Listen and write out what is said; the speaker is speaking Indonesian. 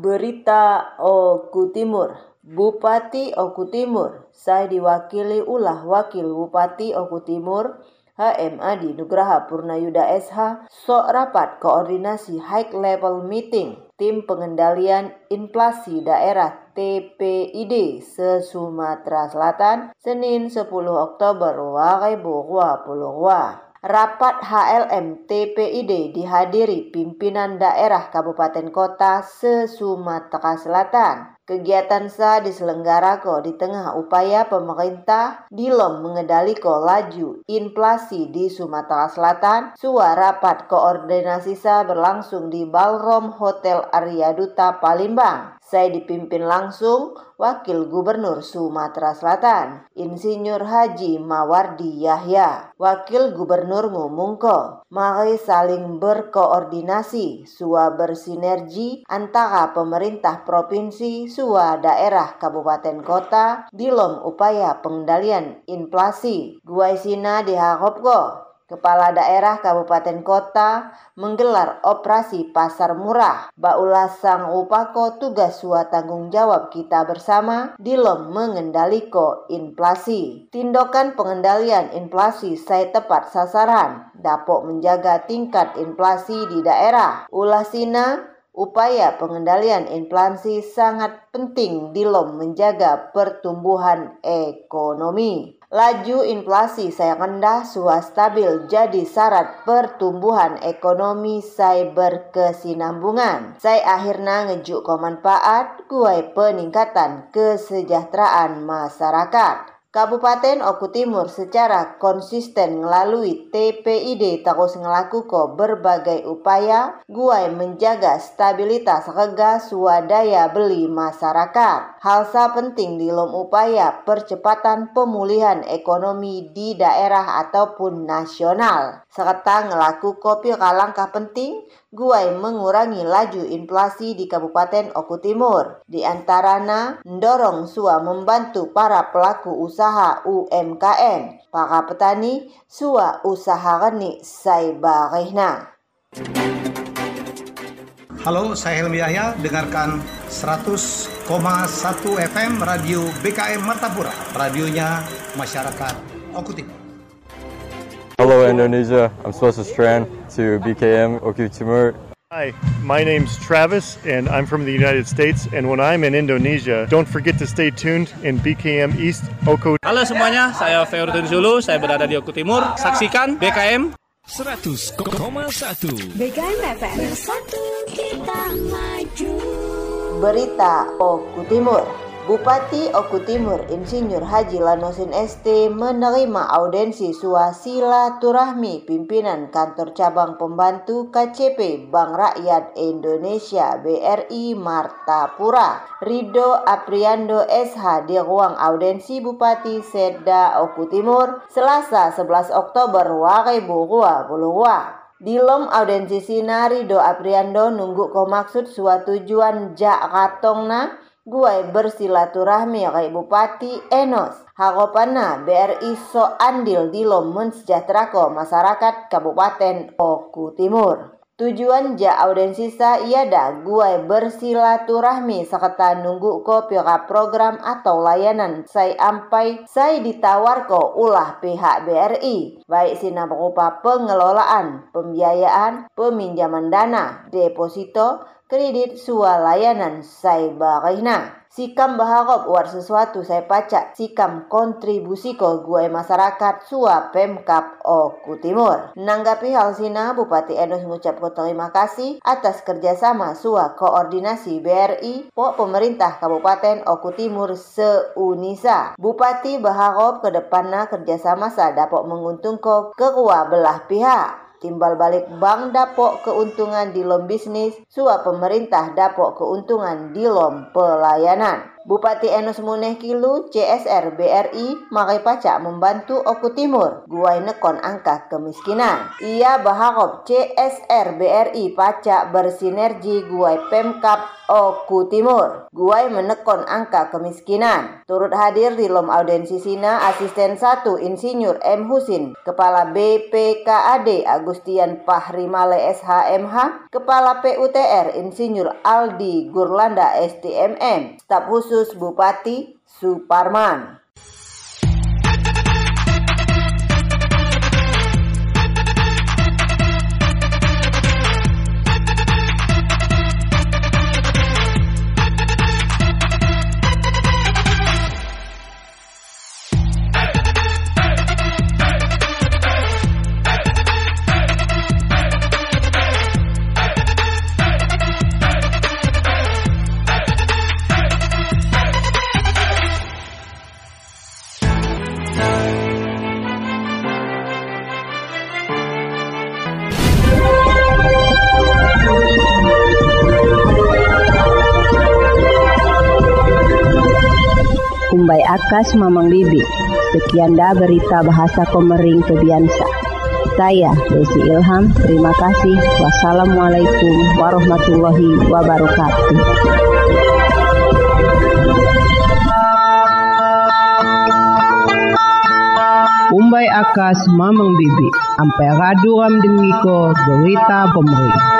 Berita Oku Timur Bupati Oku Timur Saya diwakili ulah Wakil Bupati Oku Timur HM Adi Nugraha Purnayuda SH sok rapat koordinasi high level meeting tim pengendalian inflasi daerah TPID se Sumatera Selatan Senin 10 Oktober 2022. Rapat HLM TPID dihadiri pimpinan daerah kabupaten kota se-Sumatera Selatan. Kegiatan sa diselenggarako di tengah upaya pemerintah dilom mengendaliko laju inflasi di Sumatera Selatan. Suara rapat koordinasi sa berlangsung di Ballroom Hotel Arya Duta Palembang. Saya dipimpin langsung Wakil Gubernur Sumatera Selatan, Insinyur Haji Mawardi Yahya. Wakil Gubernur ngomongko, mari saling berkoordinasi, sua bersinergi antara pemerintah provinsi, sua daerah kabupaten kota, dilom upaya pengendalian inflasi. Gua isina diharapko Kepala Daerah Kabupaten Kota menggelar operasi pasar murah. Baulah sang upako tugas sua tanggung jawab kita bersama dilom mengendaliko inflasi. Tindakan pengendalian inflasi saya tepat sasaran, dapat menjaga tingkat inflasi di daerah. Ulah sina Upaya pengendalian inflasi sangat penting dilom menjaga pertumbuhan ekonomi. Laju inflasi saya rendah, suah stabil jadi syarat pertumbuhan ekonomi saya berkesinambungan. Saya akhirnya ngejuk manfaat guai peningkatan kesejahteraan masyarakat. Kabupaten Oku Timur secara konsisten melalui TPID terus ngelakukan berbagai upaya guai menjaga stabilitas rega swadaya beli masyarakat. Hal sa penting di lom upaya percepatan pemulihan ekonomi di daerah ataupun nasional. Serta ngelaku kopi langkah penting guai mengurangi laju inflasi di Kabupaten Oku Timur. Di antaranya, mendorong SUA membantu para pelaku usaha UMKM, para petani, SUA usaha reni Saibarehna. Halo, saya Helmi Yahya. Dengarkan 100,1 FM Radio BKM Martapura. Radionya masyarakat Oku Timur. Hello Indonesia, I'm Swasis Strand to BKM Oku Timur. Hi, my name's Travis and I'm from the United States. And when I'm in Indonesia, don't forget to stay tuned in BKM East Oko. Halo semuanya, saya Feurdun Zulu, saya berada di Oku Timur. Saksikan BKM 100,1 BKM FM Bersatu kita maju. Berita Oku Timur Bupati Oku Timur Insinyur Haji Lanosin ST menerima audensi turahmi pimpinan kantor cabang pembantu KCP Bank Rakyat Indonesia BRI Martapura. Rido Apriando SH di ruang audensi Bupati Seda Oku Timur Selasa 11 Oktober 2022 Dilom audensi sinari do Apriando nunggu ko maksud suatu tujuan jak katongna guai bersilaturahmi kai Bupati Enos. Harapanna BRI so andil dilom mensejahterako masyarakat Kabupaten Oku Timur. Tujuan ja audensisa ia da gue bersilaturahmi serta nunggu ko pira program atau layanan saya ampai saya ditawar ko ulah pihak BRI baik sina pengelolaan, pembiayaan, peminjaman dana, deposito, kredit sua layanan saya barihna. Sikam berharap war sesuatu saya pacak sikam kontribusi ko gue masyarakat sua Pemkap Oku Timur. Menanggapi hal sina, Bupati Enos mengucap terima kasih atas kerjasama sua koordinasi BRI po pemerintah Kabupaten Oku Timur se-Unisa. Bupati berharap ke depannya kerjasama sa dapat menguntungkan kedua belah pihak timbal balik bank dapok keuntungan di lom bisnis, suap pemerintah dapok keuntungan di lom pelayanan. Bupati Enos Muneh Kilu, CSR BRI, Makai Pacak membantu Oku Timur, guai nekon angka kemiskinan. Ia berharap CSR BRI Pacak bersinergi guai Pemkap Oku Timur, guai menekon angka kemiskinan. Turut hadir di lom audensi Sina, Asisten 1 Insinyur M. Husin, Kepala BPKAD Agustian Pahrimale SHMH, Kepala PUTR Insinyur Aldi Gurlanda STMM, staf khusus khusus Bupati Suparman. Kumbai Akas Mamang Bibi. Sekian dah berita bahasa Komering Kebiansa. Saya Desi Ilham, terima kasih. Wassalamualaikum warahmatullahi wabarakatuh. Umbai Akas Mamang Bibi. Ampai raduram dengiko berita pemerintah.